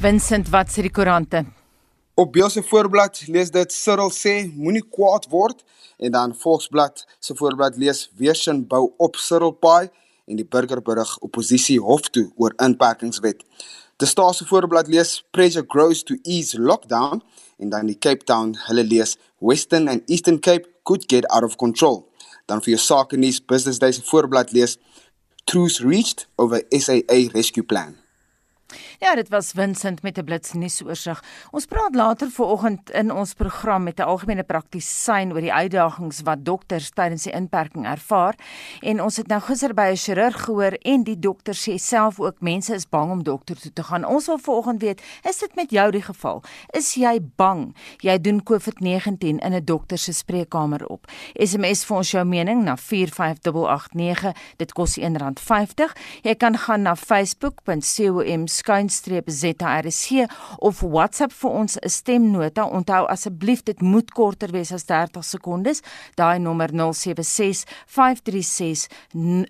Vincent, wat sê die koerante? Op Beeld se voorblad lees dit Cyril sê moenie kwaad word en dan Volksblad se voorblad lees weersin bou op Cyril Paai en die burgerberig oppositie hof toe oor inperkingswet. Die Star se voorblad lees pressure grows to ease lockdown en dan die Cape Town hulle lees Western and Eastern Cape could get out of control. Dan vir jou sake nuus Business Day se voorblad lees truce reached over SAA rescue plan. Ja, dit was Vincent met 'n blitsnuusoorseig. Ons praat later vanoggend in ons program met 'n algemene praktisyn oor die uitdagings wat dokters tydens die inperking ervaar. En ons het nou gister by 'n chirurg gehoor en die dokter sê self ook mense is bang om dokter toe te gaan. Ons wil vanoggend weet, is dit met jou die geval? Is jy bang jy doen COVID-19 in 'n dokter se spreekkamer op? SMS vir ons jou mening na 45889. Dit kos R1.50. Jy kan gaan na facebook.com ZRC of WhatsApp vir ons 'n stemnota. Onthou asseblief dit moet korter wees as 30 sekondes. Daai nommer 076 536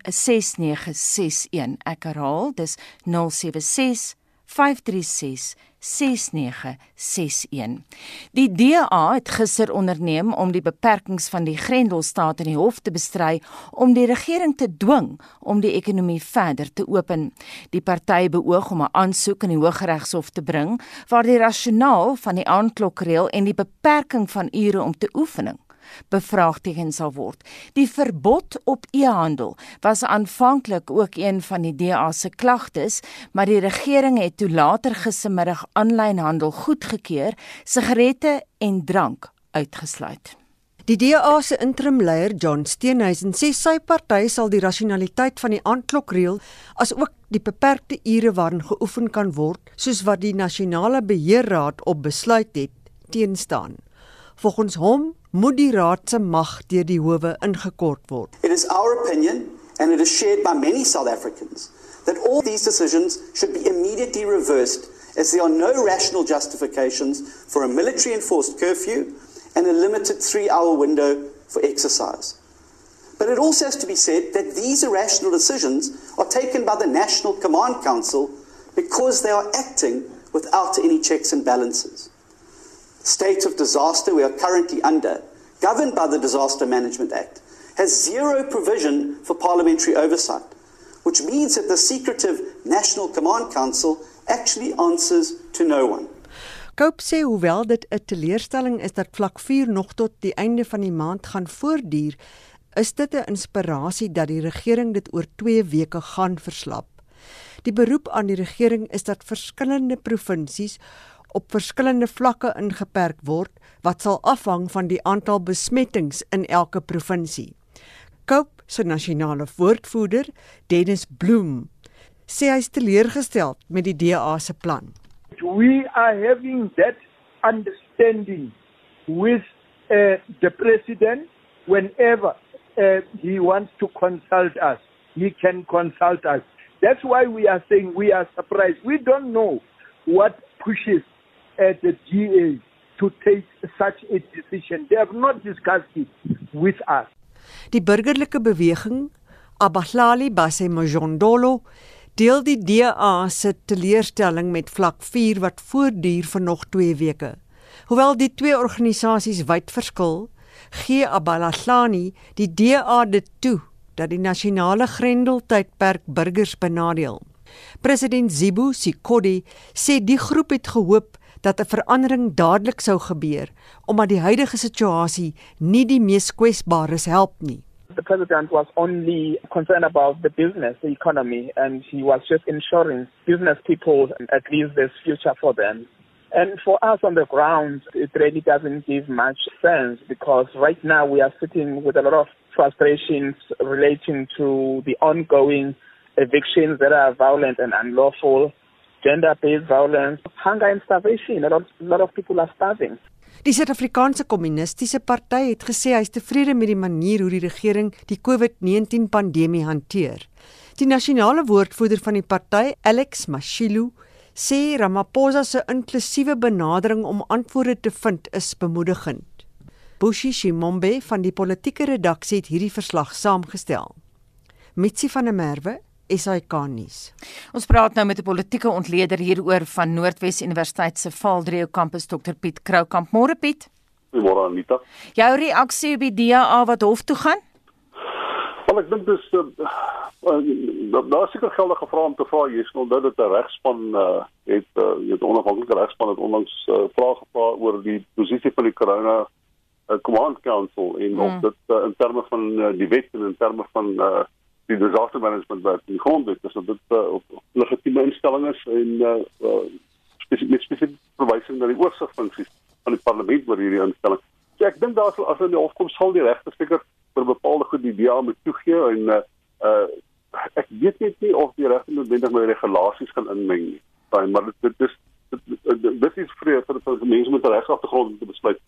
6961. Ek herhaal, dis 076 536 6961. Die DA het gister onderneem om die beperkings van die Grendelstaat in die hof te bestry om die regering te dwing om die ekonomie verder te open. Die party beoog om 'n aansoek in die Hooggeregshof te bring waar die rasionaal van die aandklokreël en die beperking van ure om te oefening bevraagteken sal word. Die verbod op e-handel was aanvanklik ook een van die DA se klagtes, maar die regering het toe later gistermiddag aanlyn handel goedgekeur, sigarette en drank uitgesluit. Die DA se interim leier, John Steenhuisen, sê sy party sal die rasionaliteit van die aandklokreël asook die beperkte ure waarin geoefen kan word, soos wat die nasionale beheerraad op besluit het, teenstaan. Volgens hom moet die raad se mag deur die howe ingekort word. It is our opinion and it is shared by many South Africans that all these decisions should be immediately reversed as there are no rational justifications for a military enforced curfew and a limited 3-hour window for exercise. But it also has to be said that these irrational decisions are taken by the National Command Council because they are acting without any checks and balances state of disaster we are currently under, governed by the Disaster Management Act, has zero provision for parliamentary oversight, which means that the secretive National Command Council actually answers to no one. Koop sê hoewel dit 'n teleurstelling is dat vlak 4 nog tot die einde van die maand gaan voortduur, is dit 'n inspirasie dat die regering dit oor 2 weke gaan verslap. Die beroep aan die regering is dat verskillende provinsies op verskillende vlakke ingeperk word wat sal afhang van die aantal besmettings in elke provinsie. Cope se nasionale woordvoerder, Dennis Bloem, sê hy is teleurgestel met die DA se plan. We are having that understanding with uh, the president whenever uh, he wants to consult us. He can consult us. That's why we are saying we are surprised. We don't know what pushes at the GA to take such a decision. They have not discussed it with us. Die burgerlike beweging Abahlali Basemojondolo deel die DA se teleurstelling met vlak 4 wat voortduur vir nog 2 weke. Hoewel die twee organisasies wyd verskil, gee Abahlali die DA dit toe dat die nasionale grendeltydperk burgers benadeel. President Zibu Sikodi sê die groep het gehoop dat 'n verandering dadelik sou gebeur omdat die huidige situasie nie die mees kwesbares help nie. The president was only concerned about the business, the economy, and he was just ensuring business people at least there's future for them. And for us on the ground, it really doesn't give much sense because right now we are sitting with a lot of frustrations relating to the ongoing evictions that are violent and unlawful gender-based violence, hunger and starvation. A lot, a lot of people are starving. Die Suid-Afrikaanse Kommunistiese Party het gesê hy is tevrede met die manier hoe die regering die COVID-19 pandemie hanteer. Die nasionale woordvoerder van die party, Alex Mashilu, sê Ramaphosa se inklusiewe benadering om antwoorde te vind is bemoedigend. Bushi Shimombe van die politieke redaksie het hierdie verslag saamgestel. Mitsi van der Merwe SAK nuus. Ons praat nou met 'n politieke ontleder hieroor van Noordwes Universiteit se Valdrio kampus Dr Piet Kroukamp. Môre Piet. Goeiemôre Anita. Jou reaksie op die DA wat hof toe gaan? Wel ek dink dis uh, uh, daar seker geldige vrae om te vra jy is onthou dat 'n regspan uh, het uh, het onafhanklike regspan het onlangs uh, vrae gevra oor die posisie van die corona uh, command council en hmm. of dit uh, in terme van uh, die wet en in terme van uh, die disaster management wat in grond is dat dit uh, op legitieme instelling is en uh, uh, spesifiek met spesifiek verwysing na die oorsigfunksies van die parlement oor hierdie instelling. So ek dink daar sal as hulle die hofkom sal die regte seker vir bepaalde goed die DA moet toegee en uh, uh ek weet net nie of die regte noodwendig met regulasies gaan inmeng nie. Maar dit dit is dit is vir vir vir mense met 'n regsagtergrond om te besluit.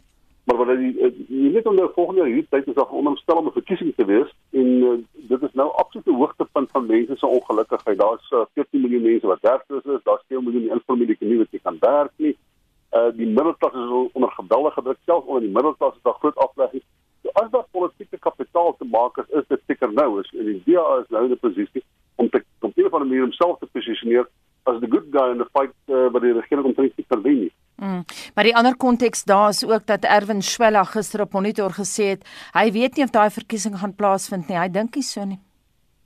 Maar wat die jy weet onder volgende hierdie tyd is daar onderstel om 'n verkiesing te wees en uh, dit is nou absoluut die hoogtepunt van mense se ongelukkigheid. Daar's uh, 14 miljoen mense wat werkloos is, daar's 2 miljoen informele ekonomie wat nie kan werk nie. Uh die middelklas is onder geweldige druk, selfs onder die middelklas is daar groot afleggings as daar politieke kapitaal te maak is, is dit seker nou is en die DA is nou in 'n posisie om te om een van die maniere homself te posisioneer as the good guy in the fight uh, by die regering om te intervene nie. Mm. Maar die ander konteks daar is ook dat Erwin Swela gister op monitor gesê het hy weet nie of daai verkiesing gaan plaasvind nie. Hy dink nie so nie.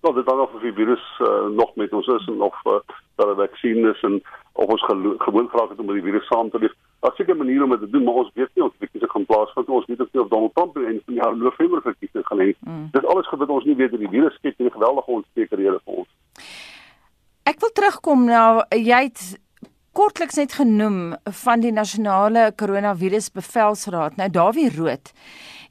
Nou, dit hang af of die virus uh, nog met ons is en of uh, daar 'n vaksin is en of ons gewoon geraak het om met die virus saam te leef. Daar's seker maniere om dit te doen, maar ons weet nie of dit gaan plaasvind. Ons weet ook nie of Donald Trump in die jaar November verkiesing gaan hê. Mm. Dis alles gebeur ons nie weet dat die virus skep 'n geweldige onsekerhede vir ons. Ek wil terugkom na jy het kortliks net genoem van die nasionale koronavirus bevelsraad. Nou Dawie Rood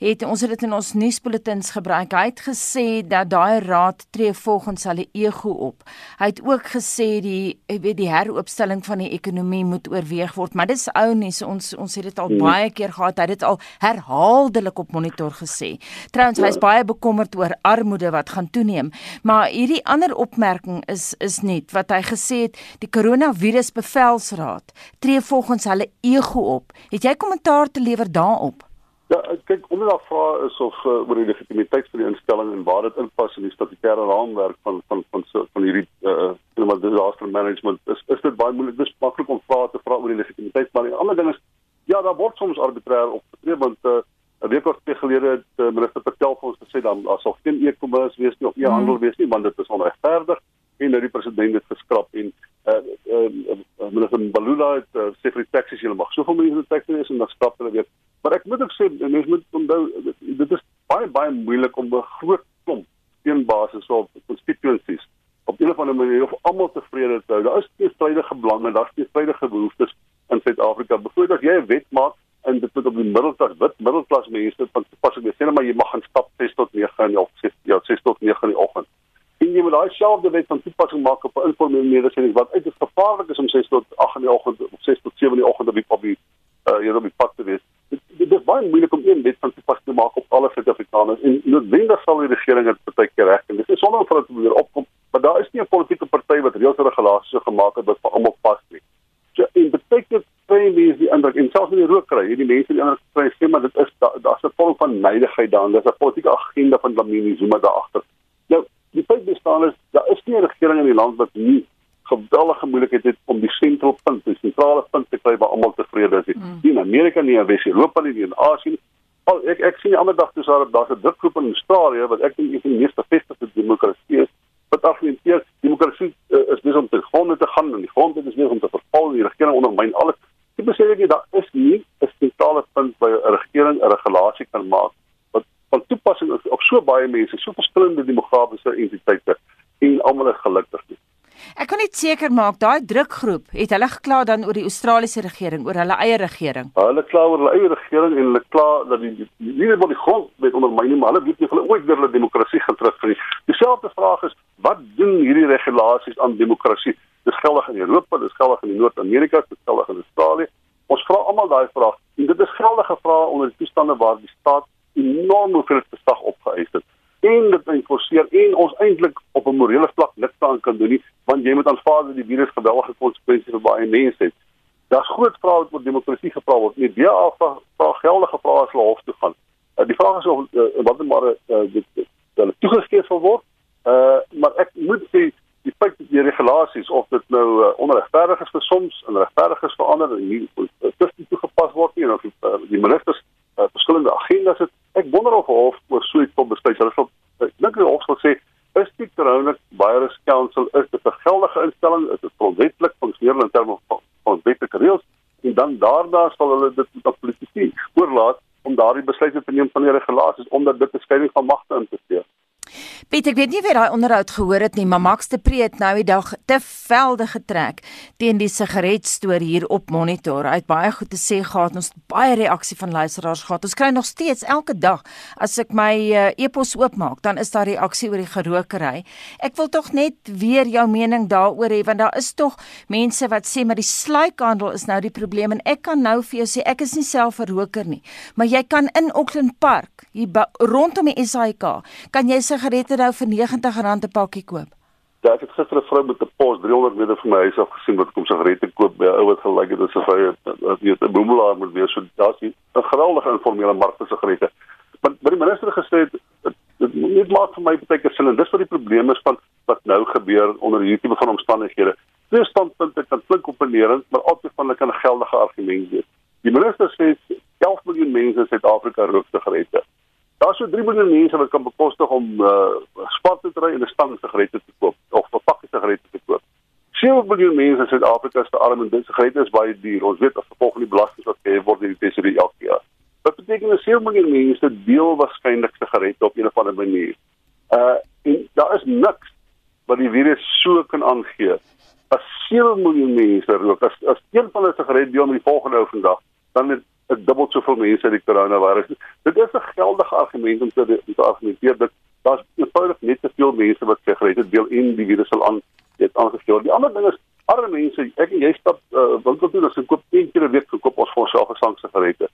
het ons het dit in ons nuusbulletins gebruik. Hy het gesê dat daai raad tree volgens hulle ego op. Hy het ook gesê die weet die heropstelling van die ekonomie moet oorweeg word, maar dis ou nuus. Ons ons het dit al hmm. baie keer gehad. Hy het dit al herhaaldelik op monitor gesê. Trouwens, hy's ja. baie bekommerd oor armoede wat gaan toeneem. Maar hierdie ander opmerking is is net wat hy gesê het, die koronavirus bevelsraad tree volgens hulle ego op. Het jy kommentaar te lewer daarop? Ja, kyk, onder daardie vraag is of uh, oor die legitimiteit van die instelling en waar dit inpas in die statutêre raamwerk van van van van, van hierdie uh uh disaster management. Is is dit baie moeilik, dis maklik om vrae te vra oor die legitimiteit, maar die ander ding is ja, daar word soms arbitrêr opgetree want uh 'n week of twee gelede het uh, minister Patel vir ons gesê dan as of geen e-commerce wees nie of e-handel wees nie, want dit is onregverdig en nou die president het geskraap en uh, uh, uh minister Balula het uh, sê vir taxis jy mag soveel mense taxis is en dan skrap hulle weer Maar ek moet ook sê mense moet onthou dit is baie baie moeilik om 'n groot klomp teenbasis op constituencies op 'n of ander manier of almal tevrede te hou. Daar is twee strydige belange, daar is twee strydige behoeftes in Suid-Afrika. As jy 'n wet maak en dit moet op die middelklas wit middelklas mense van toepassing wees. Sê maar jy mag gaan stap 6 tot 9 in die oggend, ja, 6 tot 9 in die oggend. En jy moet daai selfde wet van toepassing maak op informele nedersetting wat uiters gevaarlik is om 6 tot 8 in die oggend of 6 tot 7 in die oggend op die op die uh, jy op die pad te wees dit is baie moeilik om een wet van toepassing te maak op alle Suid-Afrikaners en noodwendig sal die regering dit partykeer reg en dit is sonder om dit weer opkom maar daar is nie 'n politieke party wat reëls en regulasies gemaak het wat vir almal pas nie. So en baie mense die indruk en selfs in die rook kry hierdie mense die ander kry sê maar dit is daar's 'n vorm van neidigheid daarin daar's 'n politieke agenda van Lamini Zuma daar agter. Bestaan is daar is nie 'n regering in die land wat nie geweldige moeilikheid het om die sentraalpunt, die sentrale punt te kry waar almal tevrede is. Mm. Nie in Amerika nie, in Wes-Europa nie, in Asië. Al ek ek sien die ander dag toe daar daar's 'n drukgroep in Australië wat ek dink een van die mees gevestigde demokratieë is. Wat argumenteer demokrasie uh, is besig om te grond te gaan en die grond is besig om te verval en die regering ondermyn alles. Ek besê ek daar is nie 'n sentrale punt waar 'n regering 'n regulasie kan maak wat van toepassing is so baie mense, so verskillende demografiese entiteite en almal is gelukkig. Nie. Ek kan net seker maak daai drukgroep het hulle gekla dan oor die Australiese regering, oor hulle eie regering. Hulle kla oor hulle eie regering en hulle kla dat die nie net wat die grond met ondermyn nie, maar hulle weet nie hulle ooit weer hulle demokrasie gaan terugkry. Dieselfde vraag is, wat doen hierdie regulasies aan demokrasie? Dis geldig in Europa, dis geldig in Noord-Amerika, dis geldig in Australië. Ons vra almal daai vraag en dit is geldige vrae onder die toestande waar die staat enorm veel gesag opgeëis het en dit enforceer en ons eintlik op 'n morele vlak niks aan kan doen nie want jy moet aanvaar dat die virus geweldige konsekwensies vir baie mense het. Daar's groot vrae oor demokrasie gevra word. Nie die afvraag vraag geldige vrae as hulle hof toe gaan. Uh, die vraag is of uh, wat maar uh, dit hulle toegeskryf sal word. Uh maar ek moet sê die regulasies of dit nou uh, onregverdig is vir soms en regverdig is vir ander en nie tussen toegepas word nie en of die, uh, die ministers omdat Piet, ek weet nie of jy daai onderhoud gehoor het nie, maar Max de Pre het nou die dag te velde getrek teen die sigaretstorie hier op monitor. Hy het baie goed te sê gehad. Ons baie reaksie van luisteraars gehad. Ons kry nog steeds elke dag as ek my uh, e-pos oopmaak, dan is daar reaksie oor die gerookery. Ek wil tog net weer jou mening daaroor hê want daar is tog mense wat sê maar die sluikhandel is nou die probleem en ek kan nou vir jou sê ek is nie self 'n roker nie, maar jy kan in Auckland Park hier rondom die SAIK kan jy sigarette nou vir R90 'n pakkie koop. Ja, ek het gister 'n vrou met 'n pos 300 meter van my huis af gesien wat kom sigarette koop by 'n ou wat gelyk het asof hy 'n boemelaar moet wees. So daar's 'n geweldige informele mark vir sigarette. Maar wat die minister gesê het, dit moet maak vir my baie keer sin en dis wat die probleem is van wat nou gebeur onder hierdie tipe van omstandighede. Twee standpunte kan klink opponerend, maar altyd van hulle kan 'n geldige argument wees. Die minister sê 11 miljoen mense in Suid-Afrika rook sigarette. Daar's so 3 miljoen mense wat kan bekostig om uh sport te ry en 'n stang sigarette te koop of 'n pakkie sigarette te koop. 7 miljoen mense in Suid-Afrika is te arm en dit sigarette is baie duur. Ons weet as gevolg van die belasting wat gehef word in die tesorie elke jaar. Wat beteken dat 7 miljoen mense deel waarskynlik sigarette op 'n of ander manier. Uh en daar is niks wat die virus so kan aangee. As 7 miljoen mense rook, as as een van hulle sigaret deel met die volgende ou vandag, dan het ek dubbel soveel mense die coronavirus. Dit is 'n geldige argument om te, te argumenteer dat daar's eenvoudig net te veel mense wat sigarette deel en die virus sal aan dit aangestuur. Die ander ding is arme mense, ek en jy stap uh, winkel toe, ons koop 10 keer 'n week gekoop ons vir onsself 'n sang sigarette.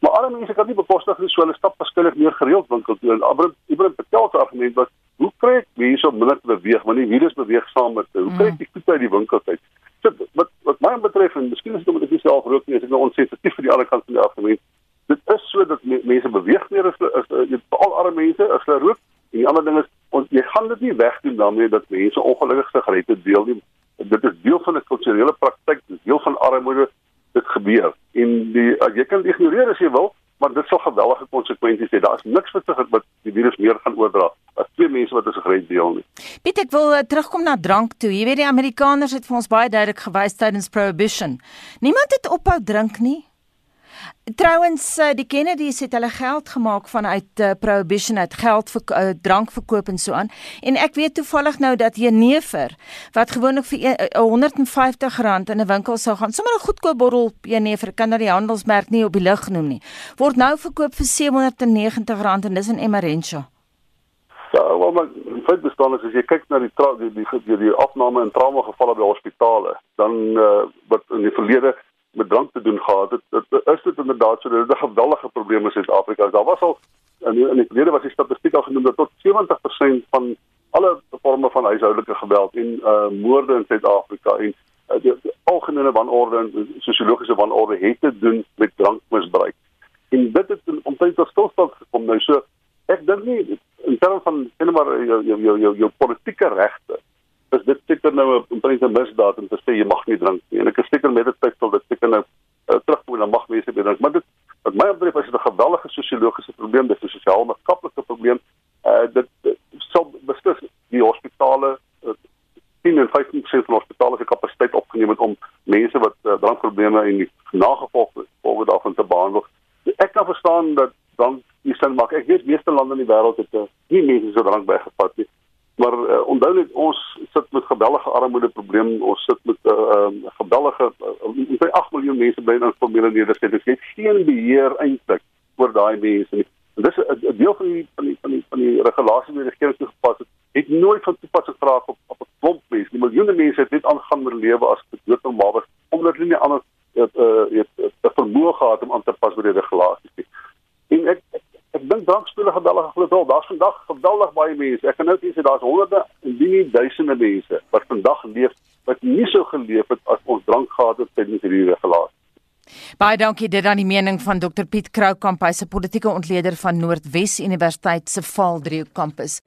Maar arme mense kan nie bekostig nie, so hulle stap verskillik meer gereeld winkel toe en Abraham Ibrahim vertel sy argument was hoe kry ek mense om minder te beweeg wanneer die virus beweeg saam met hulle? Hoe kry ek die goed uit die winkel uit? My betref en miskien is dit omdat ek nie self rook nie, is ek nou onsensitief vir die ander kant van die argument. Dit is so dat me, mense beweeg meer as as veral arme mense as hulle rook. En die ander ding is ons jy gaan dit nie wegdoen daarmee dat mense ongelukkig sigarette deel nie. Dit is deel van 'n kulturele praktyk, dit is deel van armoede dit gebeur. En die jy kan ignoreer as jy wil, maar dit sal geweldige konsekwensies hê. Daar's niks wat wat die virus meer gaan oordra twee mense wat 'n sigaret deel nie. Piet, ek wil uh, terugkom na drank toe. Jy weet die Amerikaners het vir ons baie duidelik gewys tydens prohibition. Niemand het ophou drink nie. Trouwens eh, die Kennedys het hulle geld gemaak vanuit uh, prohibition uit geld vir uh, drankverkoop en so aan. En ek weet toevallig nou dat jenever wat gewoonlik vir uh, R150 in 'n winkel sou gaan, sommer 'n goedkoop bottel jenever, kan dat die handelsmerk nie op die lig noem nie. Word nou verkoop vir R790 en dis in Emerentia. Ja, wel maar feit bestaan is as jy kyk na die die die, die, die afname in trauma gevalle by hospitale, dan uh, wat in die verlede met drank te doen gehad het. Dit is dit inderdaad so dat dit 'n geweldige probleem in Suid-Afrika is. Daar was al in die, in die verlede was die statistiek al genoem dat tot 70% van alle forme van huishoudelike geweld en uh moorde in Suid-Afrika en uh, die, die algemene wanorde en sosiologiese wanorde het te doen met drankmisbruik. En dit het omtrent tot stilstand gekom nou so ek dink nie in terme van sien maar jou jou jou jou, jou politieke regte is dit seker nou 'n omtrent 'n misdaad om te sê jy mag nie drink nie. En ek is seker met dit tyd sal dit seker nou uh, terugkom en mag mense drink. Maar dit wat my betref is dit 'n geweldige sosiologiese probleem, dit is 'n sosiaal-maatskaplike probleem. Uh dit, dit sal beslis die hospitale uh, 10 en 15% van hospitale se kapasiteit opgeneem het om mense wat uh, drankprobleme en die nagevolge daarvan te behandel. Ek kan verstaan dat drank nie sin maak. Ek weet meeste lande in die wêreld het uh, nie mense so drank bygevat nie. Maar uh, onthou net ons sit met gewellige armoede probleem. Ons sit met 'n uh, um, gewellige uh, 8 miljoen mense by in informele nedersettings. Jy het geen beheer eintlik oor daai mense nie. En dis 'n deel van die van die van die van die regulasie wat die regering toegepas het, het nooit van toepassing geraak op op 'n klomp mense. Die miljoene mense het net aangaan met lewe as dit doodnormaal was omdat hulle nie anders het uh, het 'n vermoë gehad om aan te pas by die regulasies nie. En ek dink drankstoele geduldig glo wel. Daar's vandag geduldig baie mense. Ek kan nou sê daar's honderde, indien nie duisende mense wat vandag leef wat nie so geleef het as ons drank gehad het tydens hierdie regulasie. Baie dankie dit aan die mening van Dr Piet Kroukamp, hy's 'n politieke ontleder van Noordwes Universiteit se Vaaldriehoek kampus.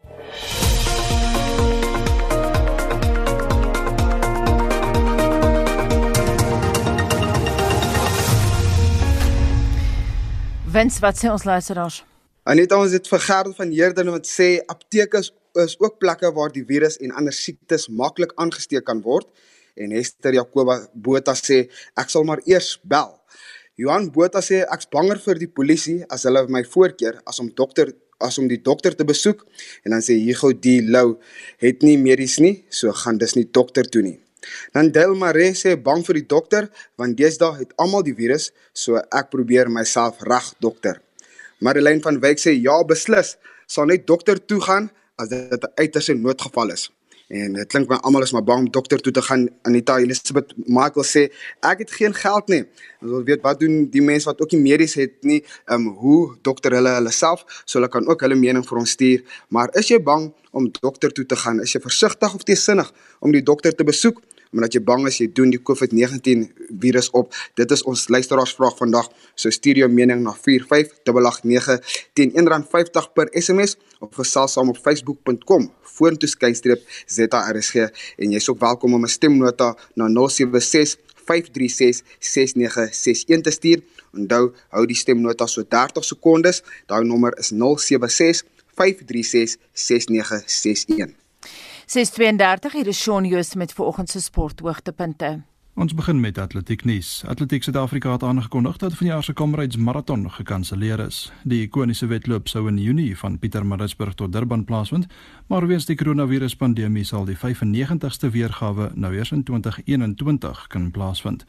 Wens wat sê ons luisteraars? Aneta ons het vir Gerd van Heerden wat sê apteke is, is ook plekke waar die virus en ander siektes maklik aangesteek kan word en Hester Jacoba Botha sê ek sal maar eers bel. Johan Botha sê ek's banger vir die polisie as hulle my voorkeur as om dokter as om die dokter te besoek en dan sê Hugo D Lou het nie medies nie, so gaan dis nie dokter toe nie. Dan Del Mare sê bang vir die dokter want deesdae het almal die virus, so ek probeer myself reg dokter. Marilyn van Wyk sê ja beslis, sal net dokter toe gaan as dit 'n uiterste noodgeval is. En dit klink my almal is maar bang om dokter toe te gaan. Anita Elizabeth Michael sê ek het geen geld nie. Ons wil weet wat doen die mense wat ook nie medies het nie, ehm um, hoe dokter hulle hulle self, so hulle kan ook hulle mening vir ons stuur. Maar is jy bang om dokter toe te gaan? Is jy versigtig of teesinnig om die dokter te besoek? Omdat jy bang is jy doen die COVID-19 virus op. Dit is ons luisteraarsvraag vandag. So stuur jou mening na 45889 teen R1.50 per SMS of gesels saam op facebook.com vorentoe skynstreep ZRSG en jy's ook welkom om 'n stemnota na 076 536 6961 te stuur. Onthou, hou die stemnota so 30 sekondes. Daai nommer is 076 536 6961. 632 hier is Shaun Joost met vanoggend se sporthoogtepunte. Ons begin met atletiek nuus. Atletiek Suid-Afrika het aangekondig dat vanjaar se Comrades Marathon gekanselleer is. Die ikoniese wedloop sou in Junie van Pietermaritzburg tot Durban plaasvind, maar weens die koronaviruspandemie sal die 95ste weergawe nou eers in 2021 kan plaasvind.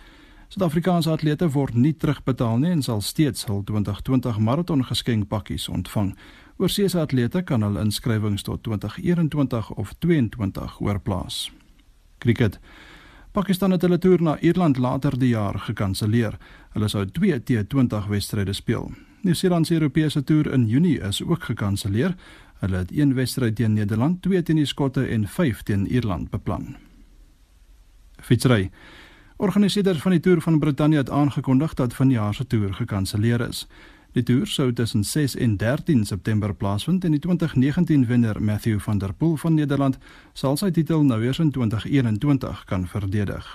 Suid-Afrikaanse atlete word nie terugbetaal nie en sal steeds hul 2020 marathon geskenkpakkies ontvang. Oorseese atlete kan hul inskrywings tot 2021 of 22 oorplaas. Kriket. Pakistan het hulle toer na Ierland later die jaar gekanselleer. Hulle sou 2 T20 wedstryde speel. Nieu-Seeland se Europese toer in Junie is ook gekanselleer. Hulle het een wedstryd teen Nederland, 2 teen die Skotte en 5 teen Ierland beplan. Fietsry. Organiseerders van die toer van Brittanje het aangekondig dat vanjaar se toer gekanselleer is. Die toer sou tussen 6 en 13 September plaasvind en die 2019 wenner Matthew van der Poel van Nederland sal sy titel nou eers in 2021 kan verdedig.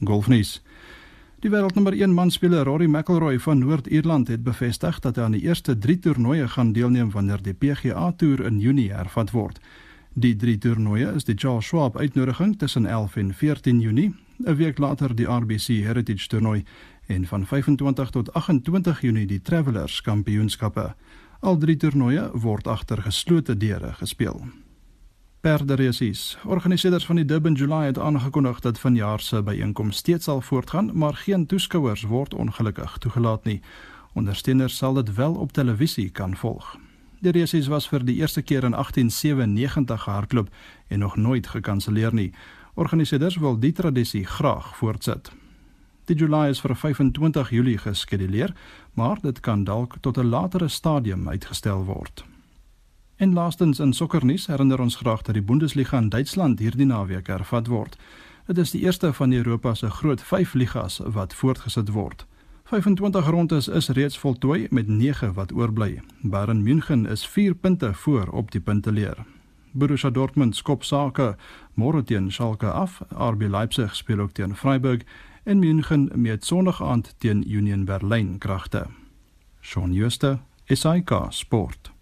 Golfnuus. Die wêreldnommer 1 manspeler Rory McIlroy van Noord-Ierland het bevestig dat hy aan die eerste 3 toernooie gaan deelneem wanneer die PGA Tour in Junie hervat word. Die 3 toernooie is die Charles Schwab uitnodiging tussen 11 en 14 Junie, 'n week later die RBC Heritage toernooi en van 25 tot 28 Junie die Travelers Kampioenskappe. Al drie toernooie word agter geslote deure gespeel. Perderesies. Organiseerders van die Durban July het aangekondig dat vanjaar se byeenkoms steeds sal voortgaan, maar geen toeskouers word ongelukkig toegelaat nie. Ondersteuners sal dit wel op televisie kan volg. Die resies was vir die eerste keer in 1897 gehardloop en nog nooit gekanselleer nie. Organiseerders wil die tradisie graag voortsit. Die July is vir 25 Julie geskeduleer, maar dit kan dalk tot 'n latere stadium uitgestel word. En laastens in sokkernuus herinner ons graag dat die Bundesliga in Duitsland hierdie naweek hervat word. Dit is die eerste van Europa se groot 5 ligas wat voortgesit word. 25 rondes is reeds voltooi met 9 wat oorbly. Bayern München is 4 punte voor op die punteleer. Borussia Dortmund skop sake môre teen Schalke af. RB Leipzig speel ook teen Freiburg en München meet Sondag aand teen Union Berlin kragte. Shaun Schuster, SAK Sport.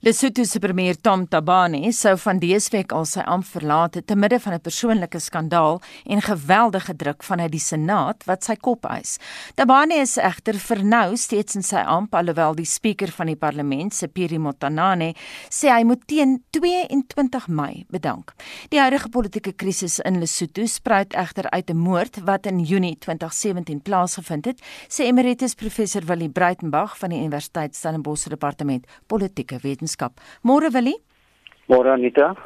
Lesotho se premier Tom Tabane sou van dese week al sy amp verlaat het te midde van 'n persoonlike skandaal en geweldige druk vanuit die Senaat wat sy kop eis. Tabane is egter vir nou steeds in sy amp alhoewel die spreker van die parlement, Sepiri Motanane, sê hy moet teen 22 Mei bedank. Die huidige politieke krisis in Lesotho spruit egter uit 'n moord wat in Junie 2017 plaasgevind het, sê emeritus professor Willie Breitenberg van die Universiteit Stellenbosch departement politieke wetenskap wetenskap. Môre Willie? Môre Anita.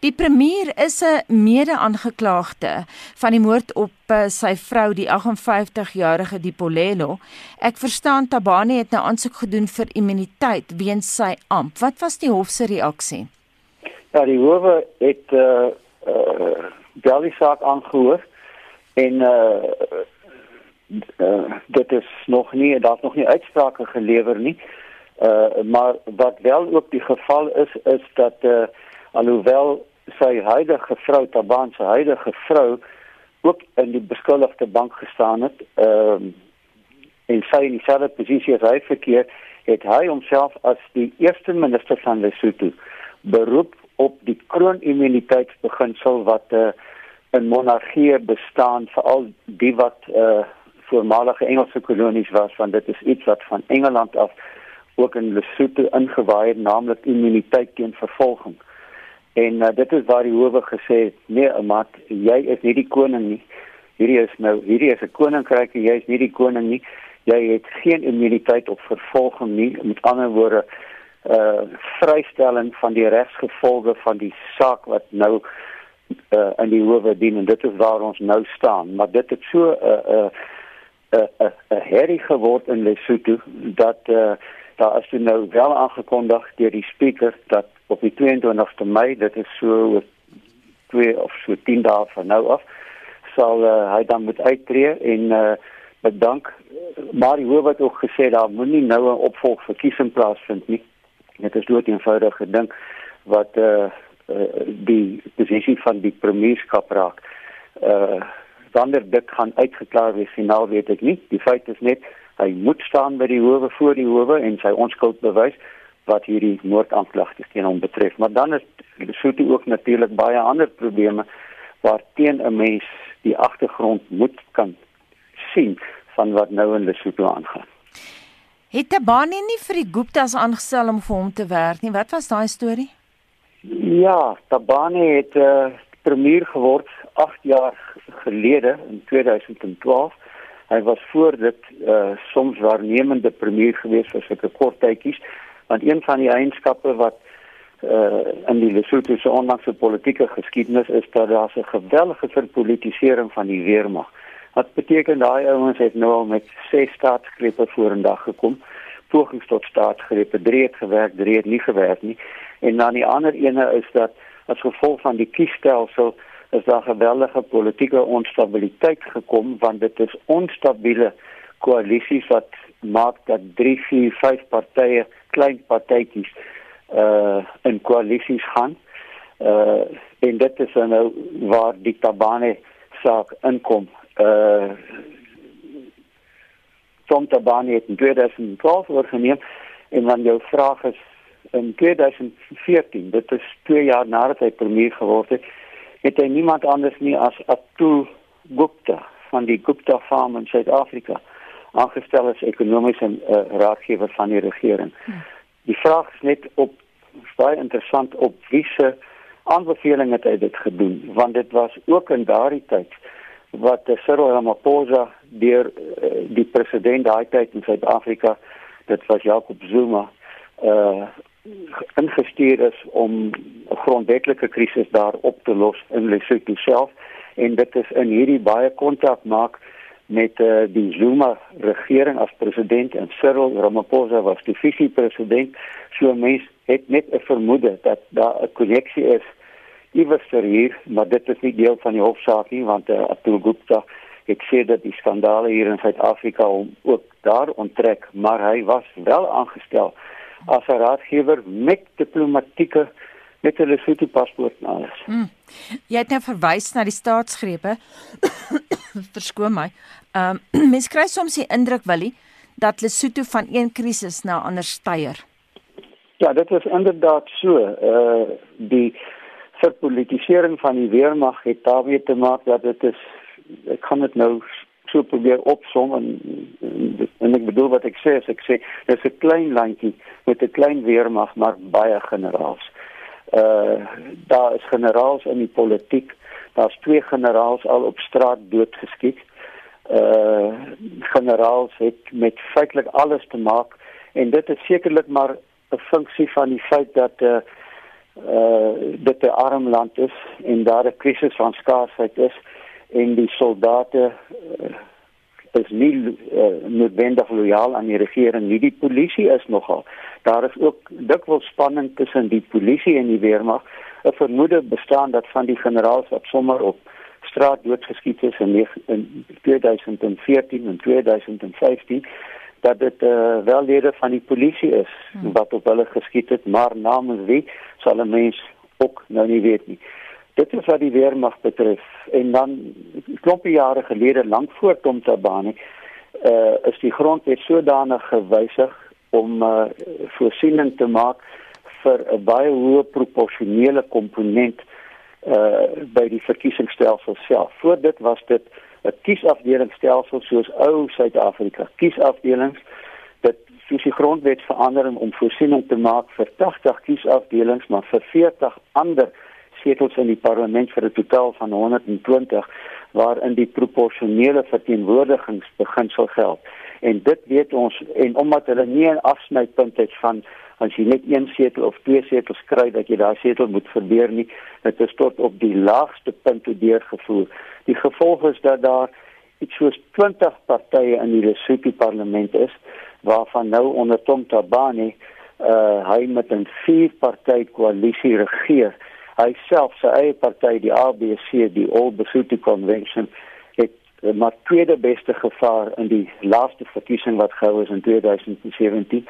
Die premier is 'n mede-aangeklaagde van die moord op uh, sy vrou die 58-jarige Dipolelo. Ek verstaan Tabane het nou aansoek gedoen vir immuniteit weens sy amp. Wat was die hof se reaksie? Ja, die hof het uh uh die saak aangehoor en uh, uh dit is nog nie daar's nog nie uitsprake gelewer nie. Uh, maar wat wel ook die geval is is dat uh, alhoewel sy huidige vrou Taban se huidige vrou ook in die beskuldigde bank gestaan het ehm uh, en sy in dieselfde posisie as hy verkeer, het hy homself as die eerste minister van Lesotho beroep op die kroonimmuniteitsbeginsel wat uh, in monargie bestaan veral die wat uh voormalige Engelse kolonies was want dit is iets wat van Engeland af ook in Lesotho ingewaai het naamlik immuniteit teen vervolging. En uh, dit is waar die howe gesê het nee, maar jy is nie die koning nie. Hierdie is nou hierdie is 'n koninkryk en jy is nie die koning nie. Jy het geen immuniteit op vervolging nie. Met ander woorde uh vrystelling van die regsgevolge van die saak wat nou uh, in die howe dien en dit is waar ons nou staan maar dit het so 'n uh, 'n uh, 'n uh, 'n uh, herrie geword in Lesotho dat uh, daar is nou wel aangekondig deur die spreker dat op die 22ste Mei dit is so twee of so 10 dae van nou af sal uh, hy dan moet uittreë en uh, bedank maar die howe het ook gesê daar moenie nou 'n opvolgverkiesing plaasvind nie dit is dood eenvoudig gedink wat uh, uh, die posisie van die premierskap raak. Uh wanneer dit gaan uitgeklaar wees finaal weet ek nie. Die feit is net hy moet staan by die howe voor die howe en sy onskuld bewys wat hierdie moordaanklagte teen hom betref. Maar dan is Lesotho ook natuurlik baie ander probleme waar teen 'n mens die agtergrond moet kan sien van wat nou in Lesotho aangaan. Het Tabani nie vir die Guptas aangestel om vir hom te werk nie? Wat was daai storie? Ja, Tabane het uh, premier geword 8 jaar gelede in 2012. Hy was voor dit uh, soms waarnemende premier gewees vir sulke kort tydjies, want een van die eienskappe wat uh, in die Lesotho se onlangse politieke geskiedenis is dat daar 'n geweldige verpolitisering van die weermag. Wat beteken daai ouens het nou al met ses staatsgrepe vorendag gekom, pogings tot staatsgrepe, drie het gewerk, drie het nie gewerk nie. En dan die ander ene is dat as gevolg van die kiesstelsel is daar geweldige politieke onstabiliteit gekom want dit is onstabiele koalisies wat maak dat 3, 4, 5 partye, klein partytjies uh in koalisies gaan. Uh en dit is nou waar die Tabane saak inkom. Uh Tom Tabane het in 2012 oorgeneem en dan jou vraag is in 2014, dit is 2 jaar nadat hy premier geword het, het hy niemand anders nie as Atul Gupta van die Gupta Farm in Suid-Afrika aangestel as ekonomiese uh, raadgewer van die regering. Die vraag is net op baie interessant op wiese aanbeveling het hy dit gedoen want dit was ook in daardie tyd wat uh, Cyril Ramaphosa deur uh, die president daai tyd in Suid-Afrika dit was Jacob Zuma uh ingestuur is om 'n grondwetlike krisis daar op te los in Lesotho self en dit is in hierdie baie kontak maak met uh, die Zuma regering as president en Cyril Ramaphosa was die visie president so mens het net 'n vermoede dat daar 'n koneksie is iewers hier maar dit is nie deel van die hofsaak nie want uh, Atul Gupta het sê dat die skandale hier in Suid-Afrika hom ook daar onttrek. Maar hy was wel aangestel as 'n raadgewer met diplomatieke met 'n Lesotho paspoort na alles. Hmm. Jy het nou verwys na die staatsgrepe. Verskoon my. Ehm um, mens kry soms die indruk Willie dat Lesotho van een krisis na ander styer. Ja, dit is inderdaad so. Uh die verpolitisering van die weermag het daarmee te maak dat dit is ek kan dit nou so probeer opsom en, en en ek bedoel wat ek sê as ek sê dis 'n klein landjie met 'n klein weermag maar baie generaals. Uh daar is generaals in die politiek. Daar's twee generaals al op straat doodgeskiet. Uh generaals het met feitelik alles te maak en dit is sekerlik maar 'n funksie van die feit dat uh uh dit 'n arm land is en daar 'n krisis van skaarsheid is en die soldate uh, is nie uh, noodwendig lojaal aan die regering nie. Die polisie is nogal daar is ook dikwels spanning tussen die polisie en die weermag. 'n vermoede bestaan dat van die generaals wat sommer op straat doodgeskiet is in, in 2014 en 2015 dat dit uh, wel lede van die polisie is hmm. wat op hulle geskiet het maar namens wie sal 'n mens ook nou nie weet nie Dit is wat die weermag betref en dan klompie jare gelede lank voor Tom Tabane uh is die grondwet sodanig gewysig om uh voorsiening te maak vir 'n baie hoë proporsionele komponent uh by die verkiesingsstelsel self. Voor dit was dit 'n kiesafdelingsstelsel soos ou Suid-Afrika. Kiesafdelings dit soos die grondwet verandering om voorsiening te maak vir 80 kiesafdelings maar vir 40 ander setels in die parlement vir 'n totaal van 120 waarin die proporsionele verteenwoordigingsbeginsel geld. En dit weet ons en omdat hulle nie 'n afsnypunt het van as jy net een setel of twee setels kry dat jy daai setel moet verbeur nie, dit is tot op die laagste punt deurgevoer. Die gevolg is dat daar iets soos 20 partye in die Lesotho parlement is waarvan nou onder Tom Tabane uh hy met 'n vier party koalisie regeer hy self sy eie party die ABC die All Basotho Convention het uh, maar tweede beste gevaar in die laaste verkiesing wat gehou is in 2017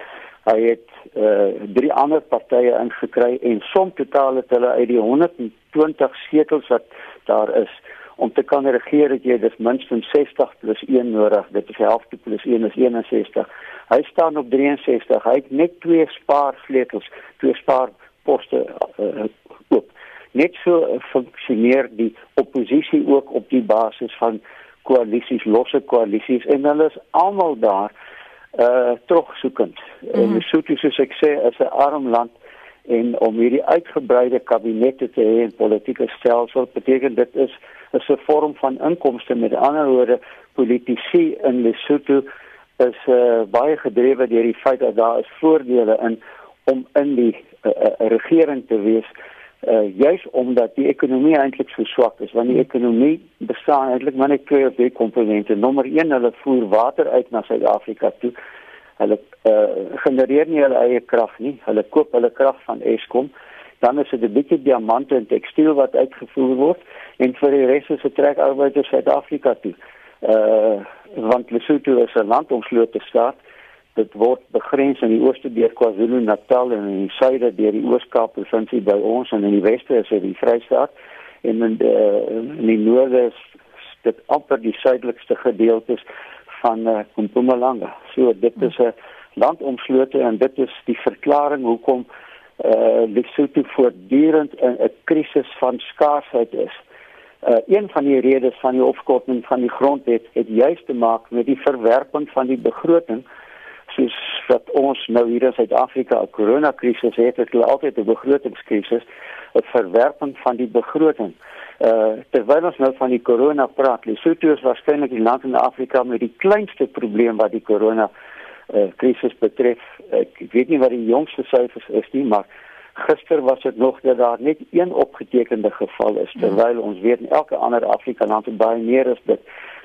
hy het uh, drie ander partye ingekry en som totaal het hulle uit die 120 setels wat daar is om te kan regeer het jy dis minstens 60 plus 1 nodig. Dit is helfte plus 1 is 61 hy staan op 63 hy het net twee spaar sleutels twee spaar poste uh, oop net so uh, funksioneer die oppositie ook op die basis van koalisies, losse koalisies en hulle is almal daar uh terugsoekend. Mm. En Lesotho soos ek sê is 'n arm land en om hierdie uitgebreide kabinette te hê en politieke stelsel beteken dit is 'n vorm van inkomste met ander woorde politici in Lesotho is uh baie gedrewe deur die feit dat daar is voordele in om in die uh, uh, regering te wees uh juis omdat die ekonomie eintlik so swak is want die ekonomie bestaan eintlik maar net twee of drie komponente nommer 1 hulle voer water uit na Suid-Afrika toe. Hulle uh genereer nie hulle eie krag nie. Hulle koop hulle krag van Eskom. Dan is dit 'n bietjie diamante en tekstiel wat uitgevoer word en vir die res is dit trek arbeiders Suid-Afrika toe. Uh want Lesotho is 'n landomslote staat dit word begrens in die ooste deur KwaZulu-Natal en in die suide deur die Oos-Kaap provinsie by ons en in die weste is dit die Vrystaat en in die, in die noorde is dit amper die suidelikste gedeeltes van uh, Mpumalanga. So dit is 'n landomslote en dit is die verklaring hoekom eh uh, Lesotho voortdurend in 'n krisis van skaarsheid is. Uh, een van die redes van die opskorting van die grondwet het juist te maak met die verwerping van die begroting soos wat ons nou hier in Suid-Afrika 'n koronakrisis het, het hulle altyd 'n begrotingskrisis, 'n verwerping van die begroting. Uh terwyl ons nou van die korona praat, Lesotho is waarskynlik die land in Afrika met die kleinste probleem wat die korona uh krisis betref. Ek weet nie wat die jongste syfers is nie, maar gister was dit nog dat daar net een opgetekende geval is, terwyl ons weet in elke ander Afrika land baie meer is dit.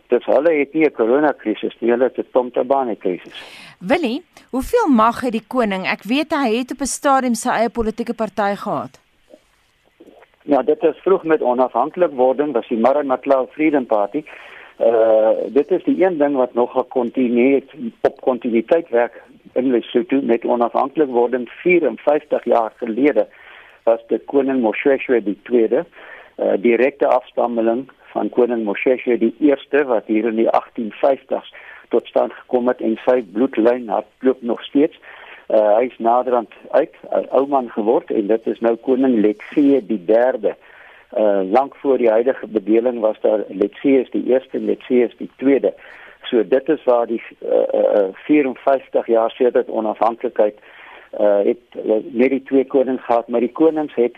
Dus hulle het nie 'n koronakrisis nie, hulle het 'n Tomtabane krisis. Willie, hoeveel mag het die koning? Ek weet hy het op 'n stadium sy eie politieke party gehad. Ja, dit is vroeg met onafhanklik wording, was die Maramatlou Freedom Party. Uh dit is die een ding wat nog gekontinueer op kontinuïteit werk in Lesotho met onafhanklik wording 54 jaar gelede was dit koning Moshoeshoe die tweede uh direkte afstammeling van koning Moshoeshoe die eerste wat hier in die 1850s tot stand gekom het en sy bloedlyn hardloop nog steeds. Uh, hy is naderhand uit, 'n ou man geword en dit is nou koning Letsie die derde. Uh lank voor die huidige bedeling was daar Letsie is die eerste, Letsie is die tweede. So dit is waar die uh, uh 54 jaar sedert onafhanklikheid uh het uh, net die twee konings gehad, maar die konings het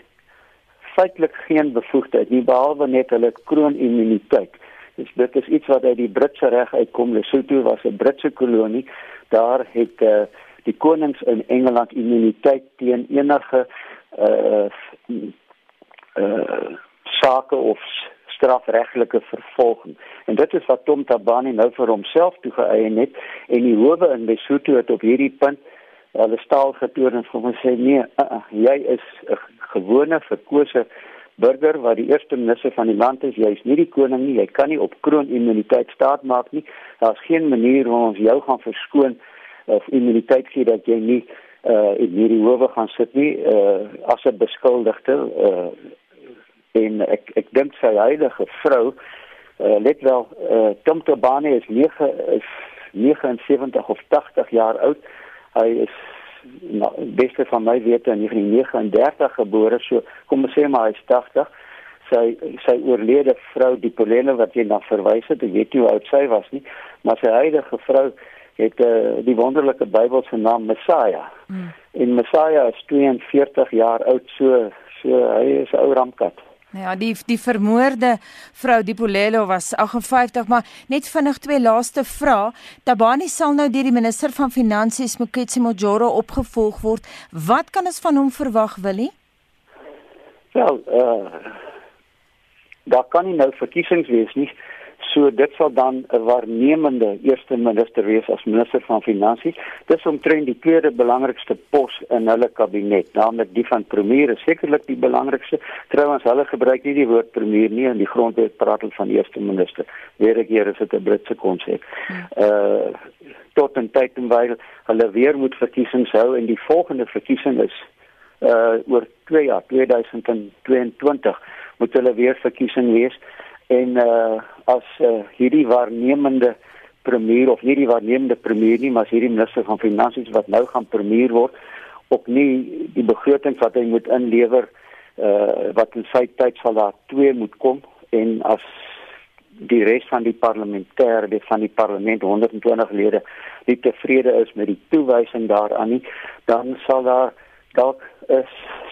feitelik geen bevoegdheid nie behalwe net hulle kroonimmuniteit. Dus dit is iets wat uit die Britse reg uitkom. Lesotho was 'n Britse kolonie. Daar het uh, die konings in Engeland immuniteit teen enige uh uh sake of strafregtelike vervolging. En dit is wat Tom Tabani nou vir homself toegeëien het en die howe in Lesotho het op hierdie punt hulle staal getoon en vir hom sê nee, uh, uh, jy is 'n gewone verkose burger wat die eerste minister van die land is, jy's nie die koning nie, jy kan nie op kroonimmuniteit staat maak nie. Daar's geen manier hoe ons jou gaan verskoon of immuniteit gee dat jy nie uh in hierdie howe gaan sit nie uh as 'n beskuldigde uh en ek ek dink sy heilige vrou uh let wel uh Tom Tabane is 9 is 79 of 80 jaar oud. Hy is nou beste van my wete in 1939 gebore, so kom ons sê maar hy is 80. Sy sy oorlede vrou Dipolene wat jy na verwys het, ek weet nie hoe oud sy was nie, maar sy huidige vrou het uh, die wonderlike Bybelse naam Messiah. Hmm. En Messiah is 42 jaar oud, so so hy is 'n ou ramkat. Ja, die die vermoorde vrou Dipolelo was 58, maar net vinnig twee laaste vrae. Tabani sal nou deur die minister van Finansies Moketsi Mojoro opgevolg word. Wat kan ons van hom verwag, Willie? Wel, eh uh, daar kan nie nou verkiesings wees nie. So dit sal dan 'n waarnemende eerste minister wees as minister van finansies. Dis omtrent die tweede belangrikste pos in hulle kabinet, naamlik die van premier, sekerlik die belangrikste. Trouwens, hulle gebruik nie die woord premier nie in die grondwet praat hulle van eerste minister. Weer ek hier is dit 'n Britse konsep. Uh tot en tyd en wyl hulle weer moet verkiesings hou en die volgende verkiesing is uh oor 2 jaar 2022 moet hulle weer verkiesing wees en uh as uh, hierdie waarnemende premier of nie die waarnemende premier nie maar hierdie minister van finansies wat nou gaan premier word op nie die begroting wat hy moet inlewer uh wat in sy tyd sal daar 2 moet kom en as die res van die parlementêre die van die parlement 120 lede nie tevrede is met die toewysing daaraan nie dan sal daar dalk 'n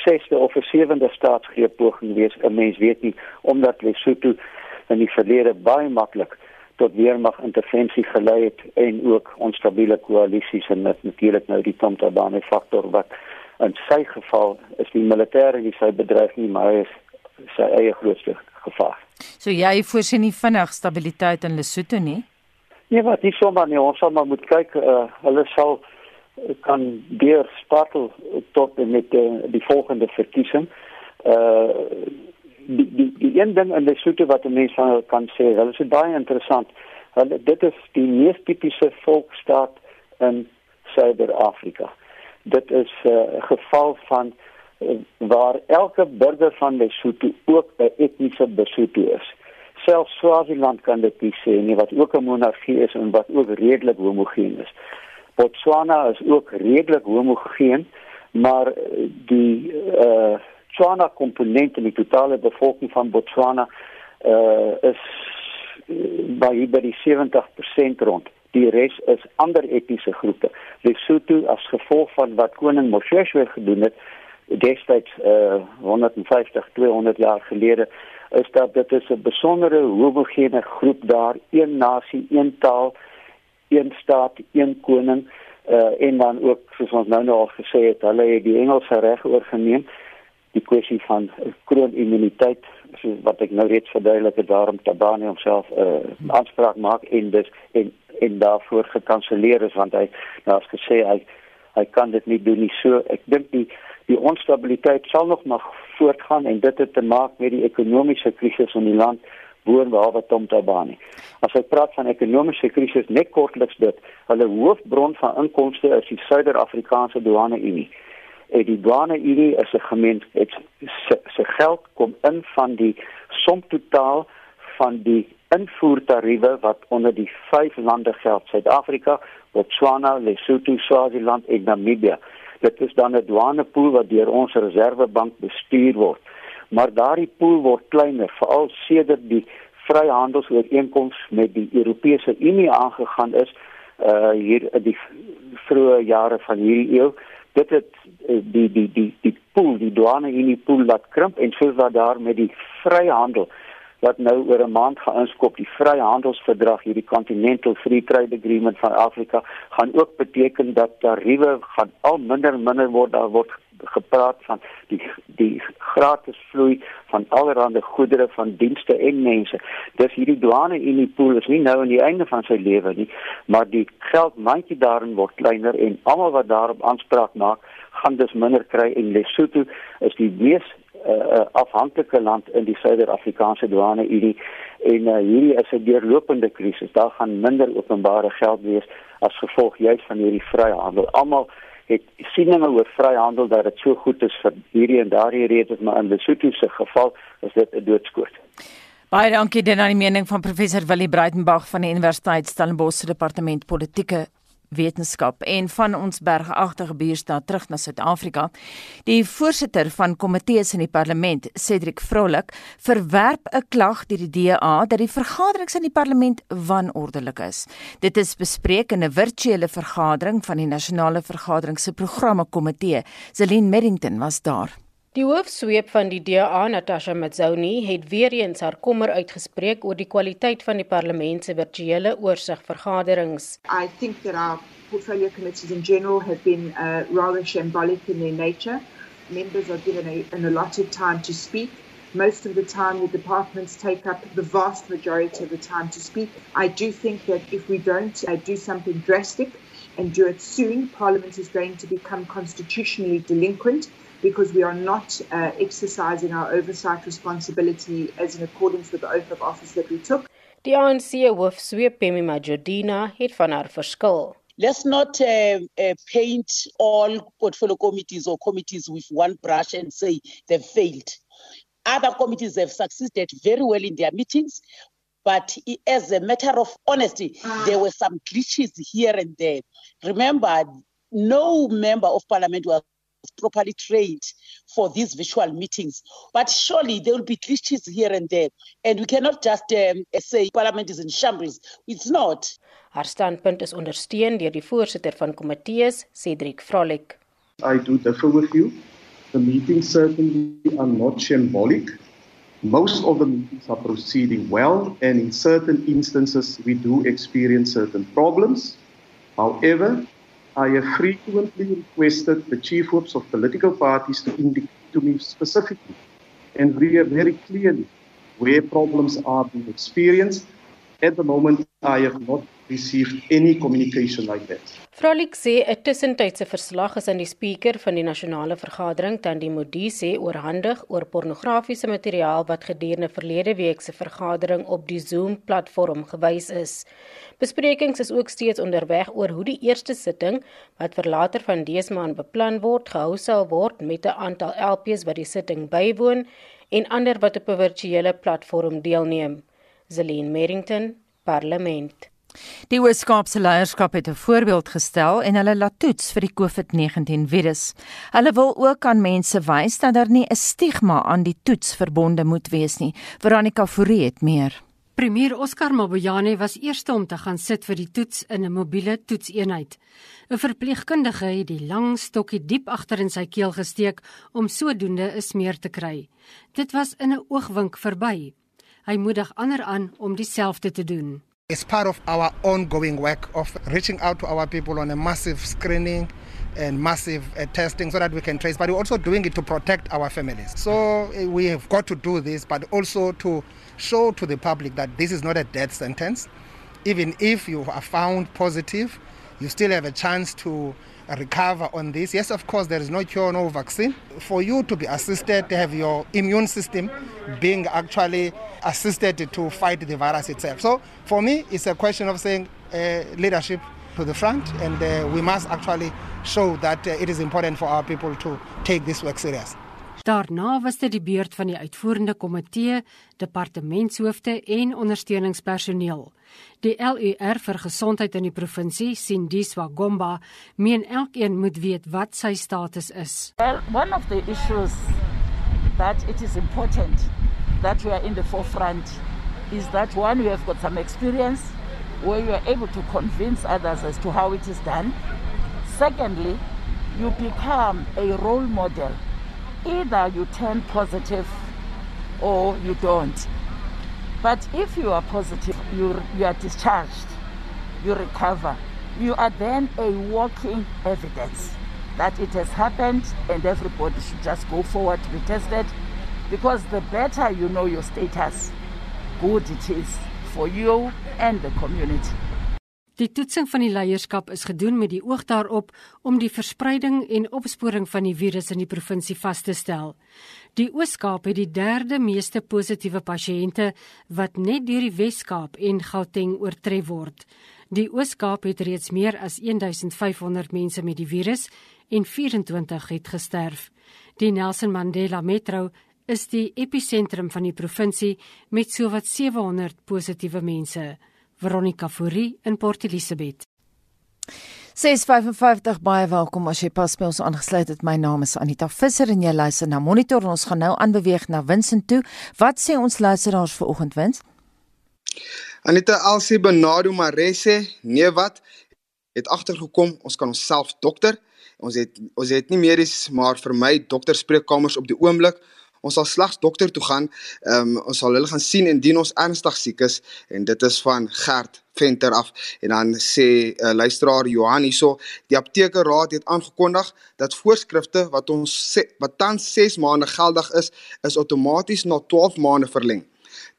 sesde of 'n sewende staatsgreep poging wees. 'n mens weet nie omdat Lesotho in die verlede baie maklik tot weermag intervensie gelei het en ook onstabiele koalisies en dit natuurlik nou die Tamtabane faktor wat in sy geval is die militêre nie sy bedreig nie maar hy is sy eie grootste gevaar. So jy voorsien nie vinnig stabiliteit in Lesotho nie? Nee, wat nie sommer nie, ons sal maar moet kyk uh, hulle sal kan deur spartel tot met die, die volgende verkiesing. Uh die die die een ding in Lesotho wat 'n mens van kan sê, hulle is baie interessant. Hulle dit is die mees tipiese volksstaat in Suider-Afrika. Dit is 'n uh, geval van uh, waar elke burger van Lesotho ook 'n etniese Besotho is. Selfs Swaziland kan dit nie sê nie wat ook 'n monargie is en wat ook redelik homogeen is. Botswana is ook redelik homogeen, maar die uh Botswana komponent in die totale bevolking van Botswana uh is by by die 70% rond. Die res is ander etniese groepe. Lesotho as gevolg van wat koning Moshoeshoe gedoen het destyds uh 150 200 jaar gelede is dat dit is 'n besondere homogene groep daar, een nasie, een taal, een staat, een koning uh en dan ook soos ons nou nou al gesê het, hulle het die Engelse reg oorgeneem die kwessie van kroonimmuniteit soos wat ek nou reeds verduidelik het daarom Tabane homself 'n uh, aanspraak maak en dis en en daarvoor gekanselleer is want hy nou as gesê hy hy kan dit nie doen nie. So ek dink die die onstabiliteit sal nog maar voortgaan en dit het te maak met die ekonomiese krisis in die land boor behalwe Tom Tabane as hy praat van ekonomiese krisis net kortliks dit. Hulle hoofbron van inkomste is die Suider-Afrikaanse douane unie en die douane unie is 'n gemeenskap se se geld kom in van die som totaal van die invoertariewe wat onder die vyf lande geld Suid-Afrika, Botswana, Lesotho, Swaziland en Namibië. Dit is dan 'n douanepool wat deur ons reservebank bestuur word. Maar daardie pool word kleiner veral sedert die vryhandelsooreenkoms met die Europese Unie aangegaan is uh hier in die vroeë jare van hierdie eeu dit het eh, die die die die pool die douane unie pool laat krimp en soos wat daar met die vryhandel wat nou oor 'n maand gaan inskop die vryhandelsverdrag hierdie continental free trade agreement van Afrika gaan ook beteken dat tariewe gaan al minder minder word daar word gepraat van die die gratis vloei van allerlei goedere van dienste en mense. Dis hierdie douane unie pool is nie nou aan die einde van sy lewe nie, maar die geldmandjie daarin word kleiner en almal wat daarop aanspraak maak, gaan dus minder kry en Lesotho is die mees uh, afhanklike land in die Suider-Afrikaanse douane unie en uh, hierdie is 'n deurlopende krisis. Daar gaan minder openbare geld wees as gevolg juis van hierdie vryhandel. Almal het sieninge oor vryhandel dat dit so goed is vir hierdie en daardie redes maar in Lesotho se geval is dit 'n doodskoot. Baie dankie dan aan die mening van professor Willie Breitenberg van die Universiteit Stellenbosch se departement politieke wetenskap en van ons bergagtige buurstad terug na Suid-Afrika. Die voorsitter van komitees in die parlement, Cedric Vrolik, verwerp 'n klag deur die DA dat die vergaderings in die parlement wanordelik is. Dit is bespreek in 'n virtuele vergadering van die nasionale vergadering se programme komitee. Celine Merrington was daar. Die hoofsweep van die DA, Natasha Mazzoni, het weer eens haar kommer uitgespreek oor die kwaliteit van die parlement se virtuele oorsigvergaderings. I think that our portfolio committees in general have been uh, rather shambolic in their nature. Members are given a, an allotted time to speak. Most of the time, the departments take up the vast majority of the time to speak. I do think that if we don't uh, do something drastic and do it soon, Parliament is going to become constitutionally delinquent because we are not uh, exercising our oversight responsibility as in accordance with the oath of office that we took. Die ANC hoofsweep Pemi Majordina het van haar verskil. Let's not uh, uh, paint all portfolio committees or committees with one brush and say they've failed. Other committees have succeeded very well in their meetings, but as a matter of honesty, there were some glitches here and there. Remember, no member of parliament was properly trained for these virtual meetings. But surely there will be glitches here and there. And we cannot just um, say Parliament is in shambles. It's not. Haar standpunt is ondersteun deur die voorsitter van komitees, Cedric Frolik. I do differ with you. The meetings certainly are not shambolic. Most of the meetings are proceeding well, and in certain instances, we do experience certain problems. However, I have frequently requested the chief whips of political parties to indicate to me specifically and very clearly where problems are being experienced. At the moment, I have not received any communication like that. Vrolik sê 'n tussentydse verslag is aan die spreker van die nasionale vergadering Tandi Modise oorhandig oor pornografiese materiaal wat gedurende verlede week se vergadering op die Zoom-platform gewys is. Besprekings is ook steeds onderweg oor hoe die eerste sitting wat vir later van dese maand beplan word gehou sal word met 'n aantal LPs wat die sitting bywoon en ander wat op 'n virtuele platform deelneem. Zelene Merrington, Parlement. Die Weskaapse leierskap het 'n voorbeeld gestel en hulle laat toets vir die COVID-19 virus. Hulle wil ook aan mense wys dat daar nie 'n stigma aan die toets verbonde moet wees nie. Veronica Fourie het meer. Premier Oscar Mabuyane was eerste om te gaan sit vir die toets in 'n mobiele toetseenheid. 'n Verpleegkundige het die lang stokkie diep agter in sy keel gesteek om sodoende 'n smeer te kry. Dit was in 'n oogwink verby. Hy moedig ander aan om dieselfde te doen. It's part of our ongoing work of reaching out to our people on a massive screening and massive uh, testing so that we can trace, but we're also doing it to protect our families. So uh, we have got to do this, but also to show to the public that this is not a death sentence. Even if you are found positive, you still have a chance to recover on this. Yes, of course, there is no cure, no vaccine. For you to be assisted, to have your immune system being actually assisted to fight the virus itself. So for me, it's a question of saying uh, leadership to the front, and uh, we must actually show that uh, it is important for our people to take this work serious. Daarna was dit die beurt van die uitvoerende komitee, departementshoofde en ondersteuningspersoneel. Die LUR vir gesondheid in die provinsie, Sindiswa Gomba, meen elkeen moet weet wat sy status is. Well, one of the issues that it is important that we are in the forefront is that one we have got some experience where you are able to convince others as to how it is done. Secondly, you become a role model either you turn positive or you don't. But if you are positive, you, you are discharged, you recover, you are then a walking evidence that it has happened and everybody should just go forward to be tested because the better you know your status, good it is for you and the community. Die toetsing van die leierskap is gedoen met die oog daarop om die verspreiding en opsporing van die virus in die provinsie vas te stel. Die Oos-Kaap het die derde meeste positiewe pasiënte wat net deur die Wes-Kaap en Gauteng oortref word. Die Oos-Kaap het reeds meer as 1500 mense met die virus en 24 het gesterf. Die Nelson Mandela Metro is die episentrum van die provinsie met sowat 700 positiewe mense. Veronica Fourie in Port Elizabeth. 655 baie welkom as jy pas by ons aangesluit het. My naam is Anita Visser en jy luister na Monitor en ons gaan nou aanbeweeg na Winsent toe. Wat sê ons luisteraars vir oggend Wins? Anita Elsie Benado Marese, nee wat? Het agtergekom ons kan onsself dokter. Ons het ons het nie medies maar vir my dokterspreekkamers op die oomblik. Ons sal slegs dokter toe gaan. Ehm um, ons sal hulle gaan sien indien ons ernstig siek is en dit is van Gert Venter af en dan sê uh, luisteraar Johan hierso die aptekeraad het aangekondig dat voorskrifte wat ons sê, wat tans 6 maande geldig is is outomaties na 12 maande verleng.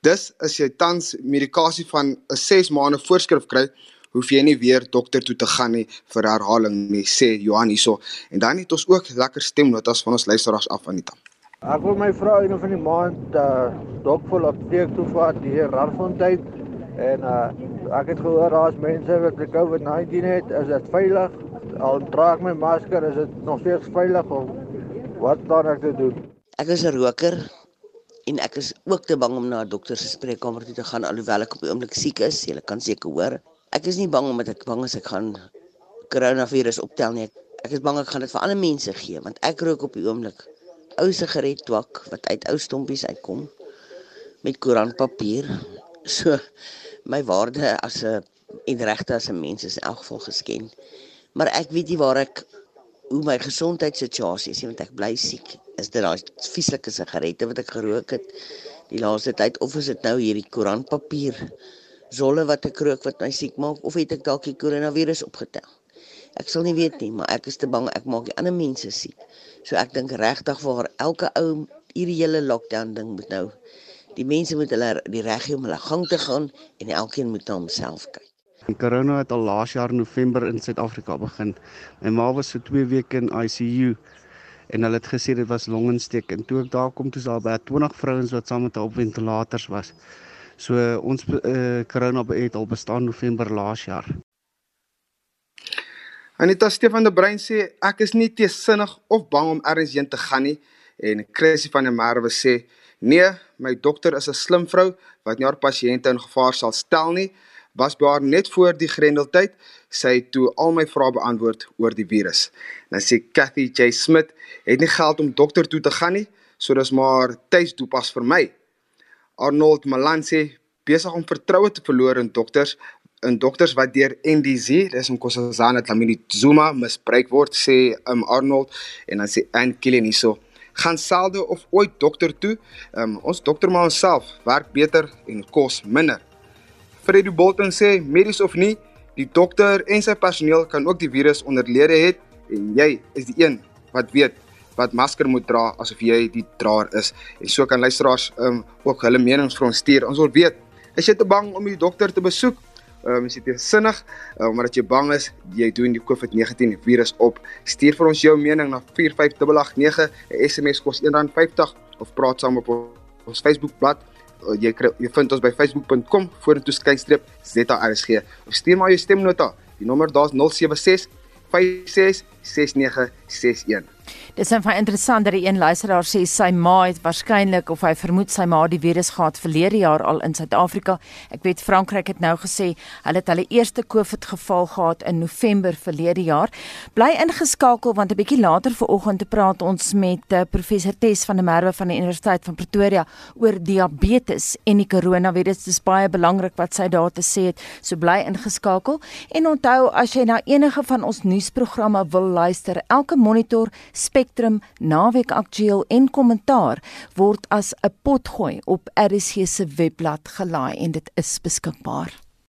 Dus as jy tans medikasie van 'n 6 maande voorskrif kry, hoef jy nie weer dokter toe te gaan nie vir herhaling nie, sê Johan hierso. En dan het ons ook lekker stemnotas van ons luisteraars af Anita. Ek wil my vrou een van die maand uh dok vol apteek toe vat hier Randfontein en uh ek het gehoor daar's mense wat die COVID-19 het, is dit veilig? Al dra ek my masker, is dit nog steeds veilig of wat dan ek te doen? Ek is 'n roker en ek is ook te bang om na 'n dokter se spreekkamer toe te gaan alhoewel ek op die oomblik siek is. Jy kan seker hoor. Ek is nie bang omdat ek bang is ek gaan koronavirus optel nie. Ek is bang ek gaan dit vir ander mense gee want ek rook op die oomblik ou sigaret twak wat uit ou stompies uitkom met koerantpapier. So my waarde as 'n en regte as 'n mens is in elk geval gesken. Maar ek weet nie waar ek hoe my gesondheidssituasie is, want ek bly siek. Is dit daai vieslike sigarette wat ek gerook het die laaste tyd of is dit nou hierdie koerantpapier zolle wat ek rook wat my siek maak of het ek dalk die koronavirus opgetel? Ek sal nie weet nie, maar ek is te bang ek maak die ander mense siek. So ek dink regtig vir elke ou hierdie hele lockdown ding moet nou die mense moet hulle die regio om hulle gang te gaan en elkeen moet na homself kyk. Die corona het al laas jaar November in Suid-Afrika begin. My ma was vir 2 weke in ICU en hulle het gesê dit was longontsteek en toe ek daar kom toe daar by 20 vrouens wat saam met haar op ventilators was. So ons uh, corona het al bestaan November laas jaar. Anita Stefan de Bruin sê ek is nie te sinnig of bang om ergens heen te gaan nie en Chrissy van der Merwe sê nee, my dokter is 'n slim vrou wat nie haar pasiënte in gevaar sal stel nie. Was haar net voor die grendeltyd, sy het toe al my vrae beantwoord oor die virus. Dan sê Cathy J Smith het nie geld om dokter toe te gaan nie, so dis maar tuisdoepas vir my. Arnold Malan sê besig om vertroue te verloor in dokters in dokters wat deur NDZ, dis om Nkosazana Dlamini Zuma misbruik word, sê um Arnold en dan sê Ann Killen hierso, gaan selde of ooit dokter toe. Um ons dokter maar onsself werk beter en kos minder. Freddie Bolton sê medies of nie, die dokter en sy personeel kan ook die virus onderlede het en jy is die een wat weet wat masker moet dra asof jy die draer is. En so kan luisteraars um ook hulle menings vir ons stuur. Ons wil weet, is jy te bang om die dokter te besoek? Ehm um, is dit sinnig uh, omdat jy bang is jy doen die COVID-19 virus op. Stuur vir ons jou mening na 45889. 'n SMS kos R1.50 of praat saam op ons Facebookblad. Uh, jy kry jy vind ons by facebook.com vorentoe skynstreep ZRSG of stuur maar jou stemnota. Die nommer daar is 076 56 6961. Dis net interessant dat die een luisteraar sê sy ma het waarskynlik of hy vermoed sy ma die virus gehad verlede jaar al in Suid-Afrika. Ek weet Frankryk het nou gesê hulle het hulle eerste COVID geval gehad in November verlede jaar. Bly ingeskakel want 'n bietjie later vanoggend te praat ons met uh, professor Tes van der Merwe van die Universiteit van Pretoria oor diabetes en die koronavirus. Dit is baie belangrik wat sy daar te sê het. So bly ingeskakel en onthou as jy na enige van ons nuusprogramme wil luister, elke monitor Spectrum Naweek Aktueel en Kommentaar word as 'n potgooi op RSG se webblad gelaai en dit is beskikbaar.